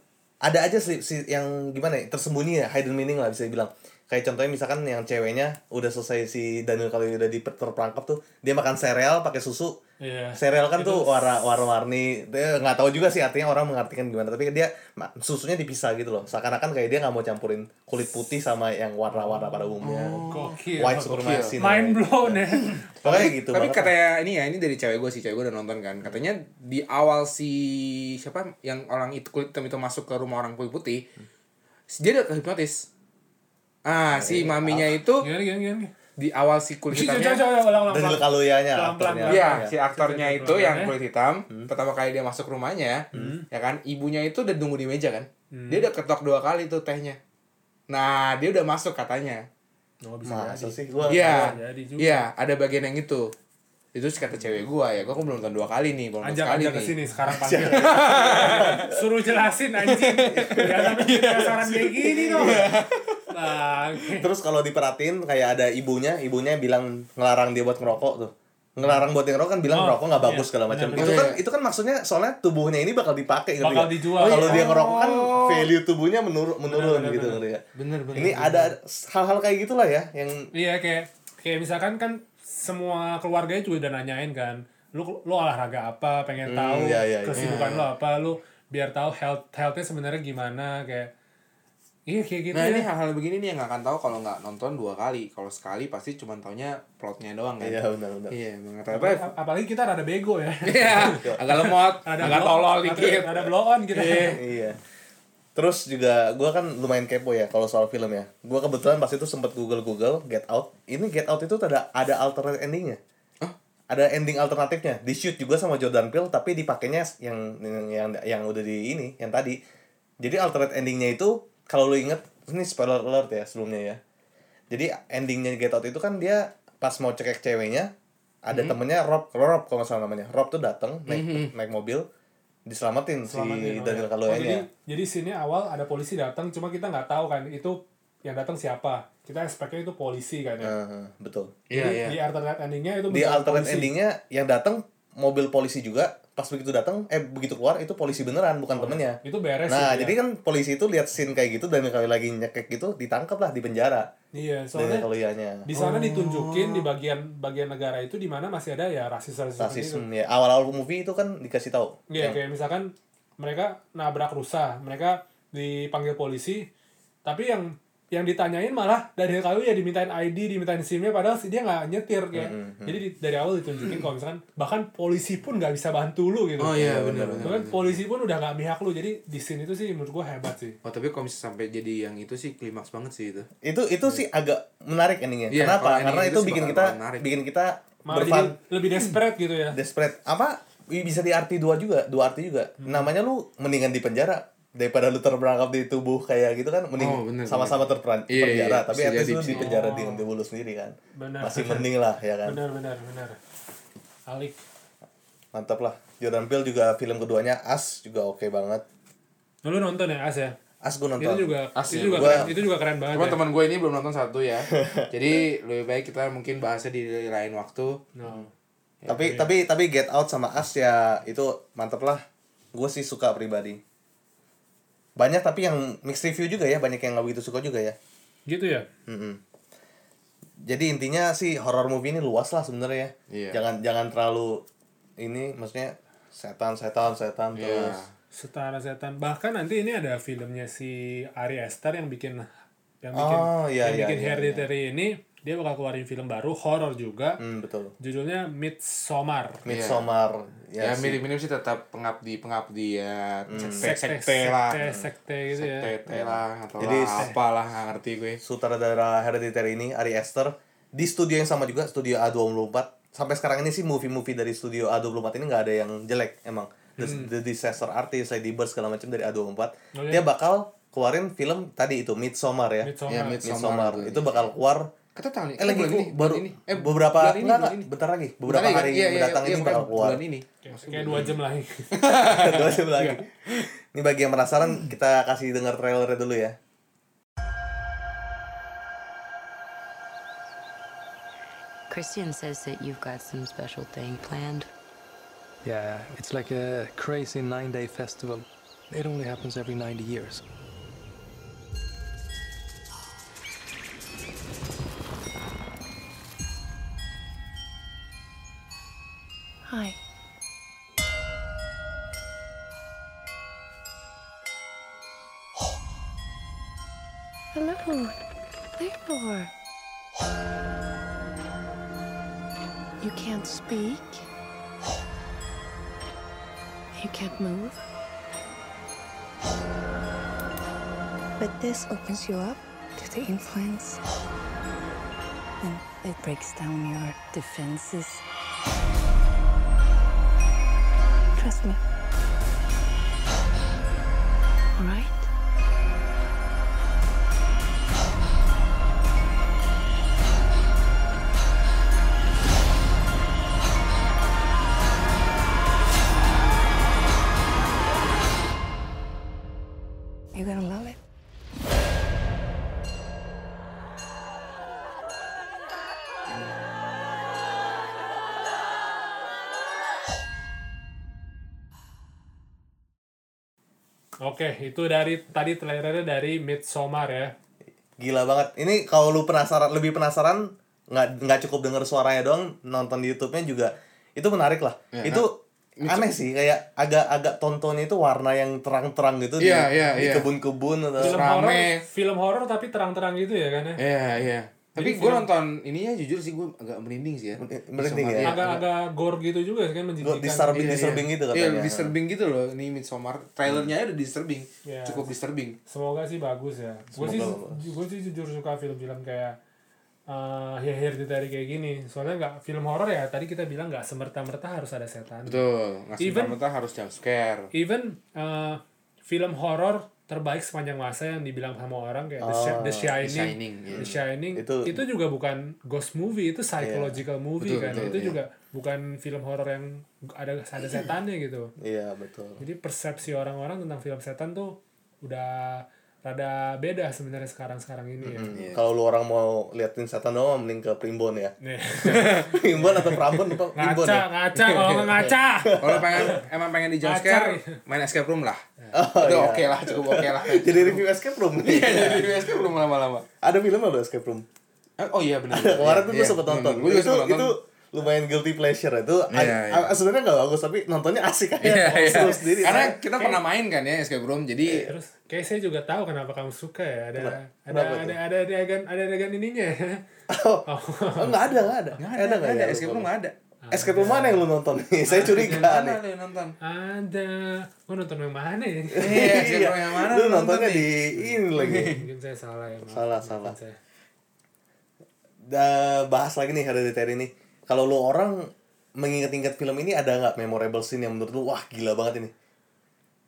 ada aja sih si- yang gimana ya tersembunyi ya hidden meaning lah bisa dibilang kayak contohnya misalkan yang ceweknya udah selesai si Daniel kalau udah di terperangkap tuh dia makan sereal pakai susu. Iya. sereal kan tuh warna warna-warni. Dia nggak tahu juga sih artinya orang mengartikan gimana tapi dia susunya dipisah gitu loh. Seakan-akan kayak dia nggak mau campurin kulit putih sama yang warna-warna pada umumnya. Gokil. white supremacy mind blown ya. Pokoknya gitu tapi banget. katanya ini ya ini dari cewek gue sih cewek gue udah nonton kan. Katanya di awal si siapa yang orang itu kulit hitam itu masuk ke rumah orang kulit putih dia udah hipnotis ah si maminya itu gimana gimana gimana di awal si kulit hitamnya. Kaluuyanya Pelan-pelan, aktornya. Iya, Ya. si aktornya itu yang kulit hitam, pertama kali dia masuk rumahnya, ya kan, ibunya itu udah nunggu di meja kan. Dia udah ketok dua kali tuh tehnya. Nah, dia udah masuk katanya. oh bisa masa jadi sih gua Iya. Iya, ada bagian yang itu. Itu sih kata cewek gua ya. Gua belum nonton dua kali nih, belum nonton ajak sekali ajak ke nih. sini sekarang panggil suruh jelasin anjing jangan sampai penasaran kayak gini dong bang Terus kalau diperhatiin kayak ada ibunya, ibunya bilang ngelarang dia buat ngerokok tuh. Ngelarang buat ngerokok kan bilang Oh, ngerokok nggak bagus iya, segala macam. Itu kan itu kan maksudnya soalnya tubuhnya ini bakal dipakai ngerti Bakal dijual. Kalau dia Oh. ngerokok kan value tubuhnya menurun menurun gitu ngerti nggak? Bener, bener. Ini ada hal-hal kayak gitulah ya yang iya kayak kayak misalkan kan semua keluarganya juga udah nanyain kan lu lu olahraga apa pengen Hmm, tahu iya, iya, iya. kesibukan lu apa lu biar tahu health healthnya sebenarnya gimana kayak iya kayak gitu Nah ya. ini hal-hal begini nih yang nggak akan tahu kalau nggak nonton dua kali. Kalau sekali pasti cuma taunya plotnya doang kan. Iya benar-benar. Iya, emang Apalagi, apalagi kita rada bego ya Iya, agak lemot, agak blow- tolol ada- dikit. ada blow on kita Iya. Terus juga gue kan lumayan kepo ya kalau soal film ya. Gue kebetulan pas itu sempet Google Google Get Out. Ini Get Out itu ada ada alternate endingnya. Ada ending alternatifnya. Di shoot juga sama Jordan Peele tapi dipakainya yang yang yang, yang udah di ini yang tadi. Jadi alternate endingnya itu kalau lu inget ini spoiler alert ya sebelumnya ya. Jadi endingnya Get Out itu kan dia pas mau cekek ceweknya ada temennya Rob Rob kalau nggak salah namanya Rob tuh dateng naik naik mobil diselamatin, Selamatin, si oh Daniel ya. Kaluuya Oh, jadi jadi sini awal ada polisi datang cuma kita nggak tahu kan itu yang datang siapa kita expectnya itu polisi kan ya Heeh, betul. Iya, Jadi iya. di alternate endingnya itu Di alternate polisi. endingnya yang datang mobil polisi juga pas begitu datang eh begitu keluar itu polisi beneran bukan temennya. itu beres Nah, sih, jadi ya. kan polisi itu lihat scene kayak gitu dan kalau lagi nyekek gitu ditangkap lah di penjara. iya soalnya Kaluuyanya. di sana ditunjukin di bagian bagian negara itu di mana masih ada ya rasis rasis seperti itu Rasisme ya. Awal-awal movie itu kan dikasih tahu. Iya, Yang- kayak misalkan mereka nabrak rusa, mereka dipanggil polisi, tapi yang yang ditanyain malah dari kayu ya dimintain ID, dimintain SIM-nya padahal dia nggak nyetir kayak. Jadi di- dari awal ditunjukin kalau misalkan bahkan polisi pun nggak bisa bantu lu gitu. Oh iya, Iya, benar benar. Bahkan polisi pun udah nggak mihak lu. Jadi di sini itu sih menurut gua hebat sih. Oh tapi kalau misalnya sampai jadi yang itu sih klimaks banget sih itu. itu itu sih agak menarik endingnya. Iya, Kenapa? ending Karena itu bikin kita menarik. bikin kita Malah berfan lebih desperate gitu ya. desperate apa bisa di arti dua juga dua arti juga Hmm. namanya lu mendingan di penjara daripada lu terperangkap di tubuh kayak gitu kan mending Oh, sama-sama terperan Iya, penjara iya, tapi at least lu di penjara Oh. dengan tubuh lu sendiri kan Benar. masih mending lah ya kan Benar benar benar. Alik. mantap lah Jordan Peele juga film keduanya As juga oke banget Lu nonton ya As ya? As gue nonton Itu juga As itu ya, juga gua- keren, itu juga keren banget. Cuman ya. teman gue ini belum nonton satu ya. Jadi lebih baik kita mungkin bahasnya di lain waktu. No. tapi tapi tapi Get Out sama As ya itu mantap lah gue sih suka pribadi banyak tapi yang mixed review juga ya banyak yang nggak begitu suka juga ya Gitu ya? Mm-mm. Jadi intinya sih horror movie ini luas lah sebenarnya. Iya. Jangan jangan terlalu ini maksudnya setan setan setan Iya. terus. Setara setan. Bahkan nanti ini ada filmnya si Ari Aster yang bikin yang bikin Oh, iya, yang iya, bikin iya, Hereditary ini dia bakal keluarin film baru horor juga. Hmm, betul. Judulnya Midsommar. Midsommar Ya, ya, sih. mirip-mirip sih tetap pengabdi pengabdi ya sekte, Sekte, sekte lah. sekte, sekte gitu ya. Sekte lah atau Jadi, lah, apalah nggak ngerti gue. Sutradara Hereditary ini Ari Aster di studio yang sama juga studio A24. Sampai sekarang ini sih movie-movie dari studio A24 ini nggak ada yang jelek emang. The, The Disaster Artist, Lady Bird segala macam dari A24. Oh, iya. Dia bakal keluarin film tadi itu Midsommar ya. Midsommar. Ya, Mid- Midsommar. Midsommar. Itu bakal keluar Kata tahun ini. Eh lagi bulan gua ini, baru ini. Eh beberapa bulan ini, enggak, bulan enggak, ini. bentar lagi. Bentar Beberapa lagi kan? hari Iya, iya, mendatang iya, ini bukan bakal keluar. Bulan ini. Kayak, dua jam lagi. Dua jam lagi. Ini bagi yang penasaran kita kasih dengar trailernya dulu ya. Christian says that you've got some special thing planned. Yeah, it's like a crazy nine day festival. It only happens every 90 years. Hi. Hello, Theodore. You can't speak. You can't move. But this opens you up to the influence. And it breaks down your defenses. Trust me. Oke, itu dari tadi trailernya dari Midsommar ya. Gila banget. Ini kalau lu penasaran lebih penasaran nggak nggak cukup denger suaranya doang nonton di YouTube-nya juga itu menarik lah. Ya, itu aneh sih kayak agak-agak tontonnya itu warna yang terang-terang gitu di, Iya, iya, di iya. kebun-kebun atau film horor film horor tapi terang-terang gitu ya kan ya Iya, iya. Tapi gue nonton ininya jujur sih gue agak merinding sih ya. Merinding ya? Agak-agak gore gitu juga kan menjijikan disturbing Iya, disturbing iya. gitu Iya, katanya disturbing gitu loh. Ini Midsommar trailernya aja udah disturbing. Iya. Cukup disturbing. semoga sih bagus ya gue sih gue sih jujur suka film-film kayak uh, hereditary kayak gini soalnya nggak film horor ya tadi kita bilang nggak semerta-merta harus ada setan Betul. Even- mentah harus jump scare. even uh, film horor terbaik sepanjang masa yang dibilang sama orang kayak The, Shi- The Shining, The Shining, iya. The Shining Itu- itu, juga bukan ghost movie itu psychological movie Betul, kan betul, itu iya. juga bukan film horor yang ada ada setannya gitu iya betul jadi persepsi orang-orang tentang film setan tuh udah rada beda sebenarnya sekarang-sekarang ini ya. Iya. kalau lu orang mau liatin setan doang mending ke Primbon ya Primbon atau Prambon apa Primbon ngaca, ya ngaca, kalau nggak ngaca. Kalau pengen emang pengen di jump Acai. scare, main escape room lah. Oh, Itu iya. oke lah, cukup oke lah. jadi review escape room Iya, jadi escape room lama-lama. ada film lo escape room Eh, Oh iya benar. kemarin tuh gue Iya, sempet nonton Gue juga itu nonton. itu lumayan guilty pleasure itu Iya, a- a- sebenarnya nggak bagus tapi nontonnya asik Iya, iya. seru sendiri Karena Nah, kita pernah main kan ya escape room, jadi Terus kayak saya juga tahu kenapa kamu suka ya. Ada ada Kenapa tuh? ada ada adegan ada adegan ininya. oh, oh, nggak ada nggak ada nggak ada ada, nggak nggak ya ada escape room nggak ada. Escape room mana yang lu nonton nih saya curiga Mana nih lo yang nonton? ada. Gua nonton yang mana ya? Iya, escape room yang mana lu lu nonton nontonnya nih? di ini lagi Mungkin saya salah ya. Salah, salah. saya. Da- bahas lagi nih hereditary nih kalau lu orang mengingat-ingat film ini ada nggak memorable scene yang menurut lu wah gila banget ini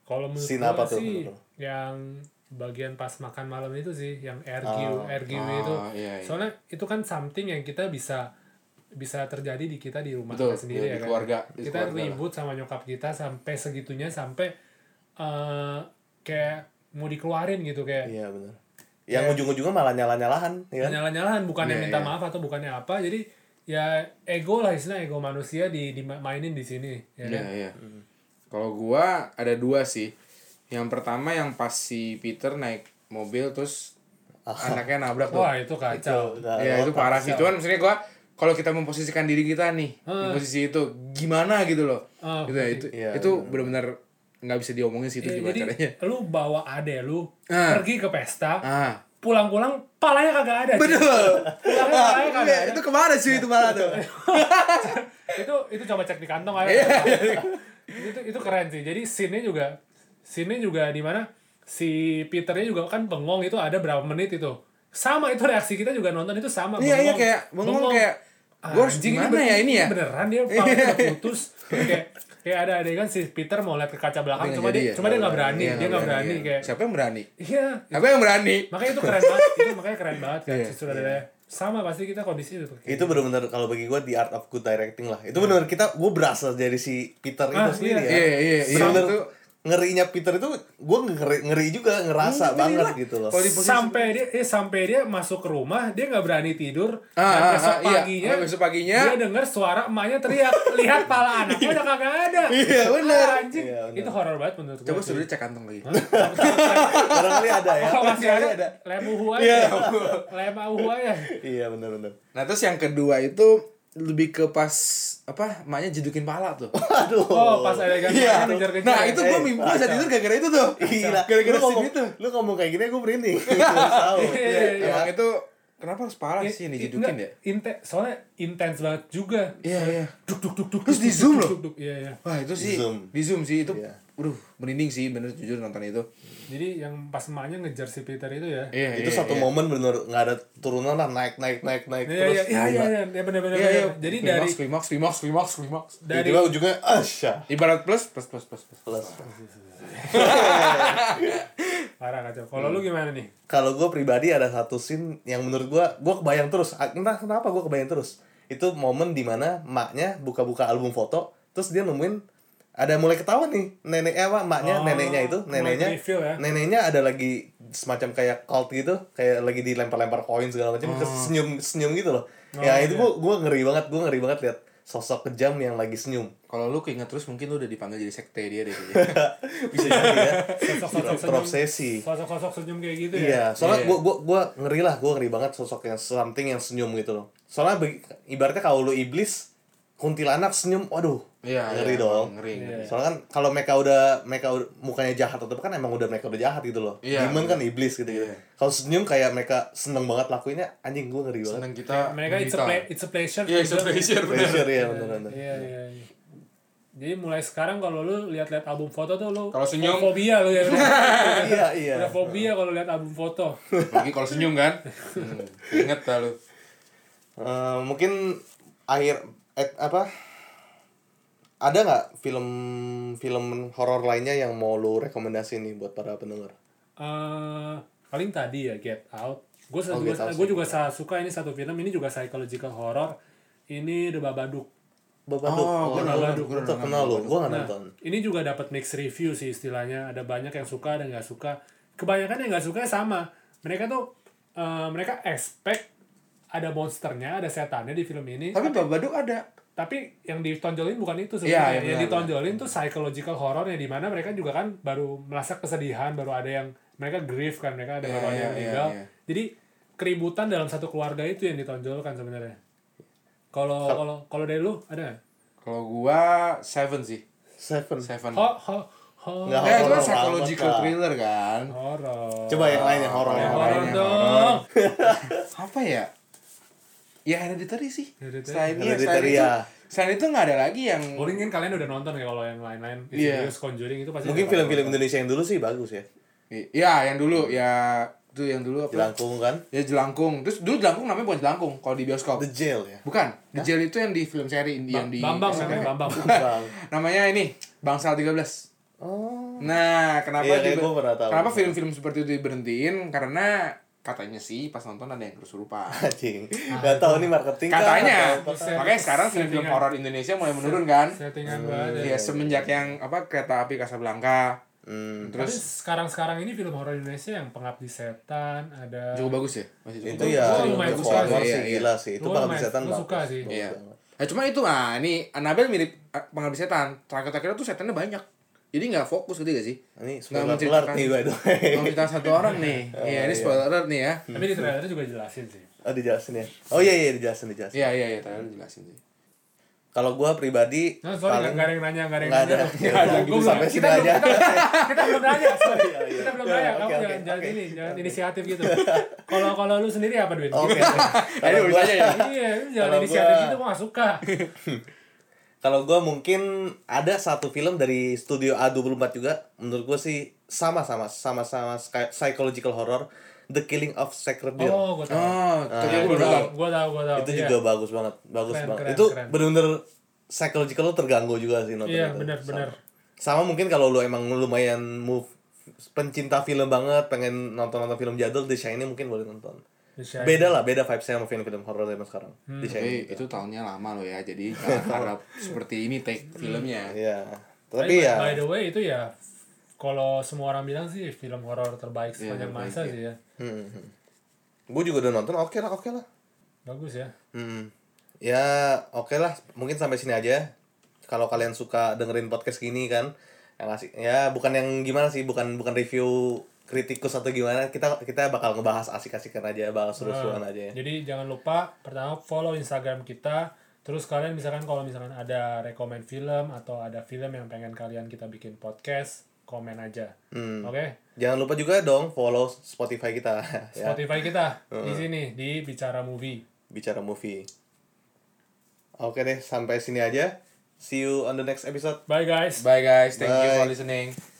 Kalau menurut Scene apa tuh sih yang bagian pas makan malam itu sih yang ergue Oh. ergue Oh, itu. iya, iya. Soalnya itu kan something yang kita bisa bisa terjadi di kita di rumah Betul, kita sendiri ya di kan. keluarga, di kita keluarga lah. ribut sama nyokap kita sampai segitunya sampai eh kayak mau dikeluarin gitu kayak iya benar yang ujung-ujungnya malah nyala-nyalahan ya kan? nyala-nyalahan bukannya Iya, minta iya. maaf atau bukannya apa jadi ya ego lah istilah ego manusia di dimainin di sini ya Iya, kan? iya. Kalau gua ada dua sih. Yang pertama yang pas si Peter naik mobil terus anaknya nabrak tuh. wah itu kacau Nah, Ya itu parah sih. Cuman maksudnya gua kalau kita memposisikan diri kita nih di posisi itu gimana gitu loh. Ah, gitu ya, itu Iya, itu benar-benar nggak bisa diomongin sih itu Ya, gimana jadi caranya. lu bawa ade lu Ah. pergi ke pesta Ah. pulang-pulang palanya kagak ada. Betul. pulangnya palanya kagak ada itu ke mana sih itu malah tuh? itu itu coba cek di kantong aja Iya, itu itu keren sih jadi scene-nya juga scene-nya juga di mana si Peternya juga kan bengong itu ada berapa menit itu sama itu reaksi kita juga nonton itu sama Iya iya kayak bengong kayak gua harus Anjing, gimana ya ini ya? beneran dia palanya udah putus kayak kayak ada adegan si Peter mau lihat ke kaca belakang Tapi cuma dia jadi ya? cuma dia nggak berani Iya, dia nggak berani iya. kayak siapa yang berani? iya Siapa yang berani? makanya itu keren banget itu makanya keren banget kan Iya, si sutradara sama pasti kita kondisi itu itu benar-benar kalau bagi gue the art of good directing lah itu benar kita gue berasa dari si Peter itu Ah, sendiri iya. ya Iya iya iya. benar-benar Itu ngerinya Peter itu gue ngeri, ngeri juga ngerasa Hmm, banget iyalah. gitu loh Kalau di posisi- sampai dia eh, sampai dia masuk ke rumah dia nggak berani tidur Ah, dan ah, besok ah, iya. paginya Oh, besok paginya. dia dengar suara emaknya teriak lihat pala anaknya udah kagak ada Iya, bener. Ah, anjing Iya, bener. itu horor banget menurut coba gua suruh cek kantong lagi. barangkali ada ya kalau masih ada, ada. lem uhu aja Iya. lem uhu aja iya benar-benar Nah terus yang kedua itu lebih ke pas apa emaknya jedukin pala tuh. aduh oh pas ada yang Iya. ngejar-ngejar Nah itu gue mimpi bisa tidur gara-gara itu tuh. Gila, Gara-gara scene itu. lu ngomong kayak gini gue merinding tahu Iya, iya, iya. Emang itu kenapa harus pala sih yang I- dijedukin ya? enggak, inte- soalnya intens banget juga Iya iya. duk duk duk duk Terus di zoom loh. iya iya Wah itu sih Di zoom. di zoom sih itu. Iya. Waduh merinding sih bener jujur nonton itu. jadi yang pas emaknya ngejar si Peter itu ya Iya itu satu momen bener nggak ada turunan lah naik naik naik naik Iya terus iya iya iya iya ya, benar benar Iya iya. Jadi dari klimaks klimaks klimaks klimaks. dari tiba ujungnya asya Ibarat plus plus plus plus plus. plus parah kacau. Kalau lu gimana nih? kalau gue pribadi ada satu scene yang menurut gue gue kebayang terus Ah, entah kenapa gue kebayang terus itu momen di mana maknya buka-buka album foto terus dia nemuin ada mulai ketahuan nih nenek eh, apa maknya Oh, neneknya itu neneknya reveal ya. neneknya ada lagi semacam kayak cult gitu kayak lagi dilempar-lempar koin segala macam terus senyum senyum gitu loh ya Oh, itu iya. gue gue ngeri banget gue ngeri banget lihat sosok kejam yang lagi senyum Kalau lu keinget terus mungkin lu udah dipanggil jadi sekte dia deh. bisa jadi ya Sosok-sosok senyum. terobsesi Sosok-sosok senyum kayak gitu ya. Iya, soalnya Iya. gua gua gua ngeri lah, gua ngeri banget sosok yang something yang senyum gitu loh. Soalnya ibaratnya kalau lu iblis, kuntilanak senyum, waduh, Iya, ngeri iya, dong. ngeri, ngeri. Soalnya kan kalau mereka udah mereka udah, mukanya jahat atau apa kan emang udah mereka udah jahat gitu loh. Iya, Demon iya. kan iblis gitu. gitu. Iya. Kalau senyum kayak mereka seneng banget lakuinnya, anjing gue ngeri banget. Seneng kita mereka it's a, play, it's a pleasure Iya, it's a juga. pleasure. Pressure ya bener-bener. Iya iya. iya. Jadi mulai sekarang kalau lu lihat-lihat album foto tuh lu Kalau senyum. fobia lu ya. Iya iya. Udah fobia kalau lihat album foto. Lagi kalau senyum kan. Hmm, inget dah lu. Eh, mungkin akhir eh, apa ada nggak film film horor lainnya yang mau lu rekomendasi nih buat para pendengar? eh paling tadi ya Get Out. Gue Oh, juga, Out juga suka ini satu film. Ini juga psychological horror. Ini The Babadook. Babadook. Oh, Oh, nonton, gue gua nonton kenal lu, gue nggak Nah, nonton. ini juga dapat mixed review sih istilahnya. Ada banyak yang suka, ada yang nggak suka. Kebanyakan yang nggak suka sama. Mereka tuh eh, mereka expect ada monsternya, ada setannya di film ini. Tapi Babadook ada. Tapi yang ditonjolin bukan itu Iya, sebenarnya iya, yang benar, ditonjolin tuh psychological horror yang di mana mereka juga kan baru merasa kesedihan baru ada yang mereka grief kan mereka ada Iya, baru ada yang iya, meninggal iya, iya. jadi keributan dalam satu keluarga itu yang ditonjolkan sebenarnya kalau kalau kalau dari lu ada nggak Kalau gua Seven sih. Seven. Seven. ho ho ho Nggak. Eh, itu kan horror psychological Kak. thriller kan. horor Coba yang lainnya horor. Yang Yang horor lainnya dong Apa ya? Ya Hereditary sih. Hereditary. Selain, iya, Hereditary, selain itu, ya. selain itu nggak ada lagi yang Mungkin kan kalian udah nonton ya kalau yang lain-lain Iya. Insidious, Conjuring itu pasti Mungkin film-film. Indonesia yang dulu sih bagus ya. Iya, yang dulu ya itu yang dulu apa? Jelangkung kan? Ya Jelangkung. Terus dulu Jelangkung namanya bukan Jelangkung kalau di bioskop. The Jail ya. Bukan. The Jail itu yang di film seri yang di Bambang namanya Bambang Bang. Namanya ini Bangsal 13. Oh. Nah, kenapa Iya, kayak di- kenapa film-film seperti itu diberhentiin? Karena katanya sih pas nonton ada yang kesurupan. Anjing. Gak tahu nih marketing Katanya. apa. Makanya sekarang film-film horor Indonesia mulai menurun kan? settingan banget Iya, semenjak yang apa kereta api Casablanca. Hmm. Tapi Terus sekarang-sekarang ini film horor Indonesia yang Pengabdi Setan ada cukup bagus ya? Masih cukup Itu bagus. ya, Gua lumayan itu suka horor sih. sih Iya, iya. gila sih. Itu pengabdi setan bagus. suka sih. Bagus Iya. Eh cuma itu ah ini Annabelle mirip ah, pengabdi setan. Terakhir-terakhir tuh setannya banyak. Jadi nggak fokus gitu gak sih? Ini Nggak spoiler menceritakan- alert nih by the way. Menceritakan satu orang nih. Iya, ini spoiler alert nih ya. Tapi di trailernya juga jelasin sih. Oh dijelasin ya. Oh iya iya dijelasin dijelasin. Iya, iya, iya, trailer jelasin sih. Kalau gua pribadi Nah, sorry paling nggak ada yang nanya, nggak ada yang nggak nanya. ada. Ya udah, Gua gitu belum- sampai kita sini belum- aja. Kita, kita belum nanya, sorry. Iya, iya. Kita belum Ya, nanya. Kamu jangan jangan ini, jangan inisiatif gitu. Kalau kalau lu sendiri apa Dwin? Oke. Kalau aja ya. Iya, jangan inisiatif gitu gua nggak suka. Kalau gua mungkin ada satu film dari studio A24 juga menurut gua sih sama sama sama sama sky- psychological horror The Killing of Sacred Deer. Oh, gua tahu. Oh, Ah, nonton. tahu, gua tahu, itu Iya. juga bagus banget bagus Keren, banget keren, itu keren. bener-bener psychological lo terganggu juga sih nonton Iya, itu. benar, Sama. sama mungkin kalau lu emang lumayan move pencinta film banget pengen nonton nonton film jadul The Shining mungkin boleh nonton Shining. beda lah beda vibesnya sama film-film horror zaman sekarang Hmm. The Shining Tapi itu tahunnya lama loh ya. Jadi jangan harap seperti ini take filmnya. Iya. Tapi Tapi ya by the way itu ya kalau semua orang bilang sih film horor terbaik sepanjang terbaik, masa iya. sih ya. gue juga udah nonton oke lah oke lah. Bagus ya. Hmm. Ya oke lah mungkin sampai sini aja. Kalau kalian suka dengerin podcast gini kan yang asik ya bukan yang gimana sih bukan bukan review kritikus atau gimana kita kita bakal ngebahas asik-asikan aja bahas seru-seruan Nah, aja ya. Jadi jangan lupa pertama follow Instagram kita. Terus kalian misalkan kalau misalkan ada rekomend film atau ada film yang pengen kalian kita bikin podcast, komen aja. Hmm. Oke? Jangan lupa juga dong follow Spotify kita ya. Spotify kita di sini di Bicara Movie. Bicara movie. Oke deh, sampai sini aja. See you on the next episode. Bye guys. Bye guys, thank you Bye. for listening.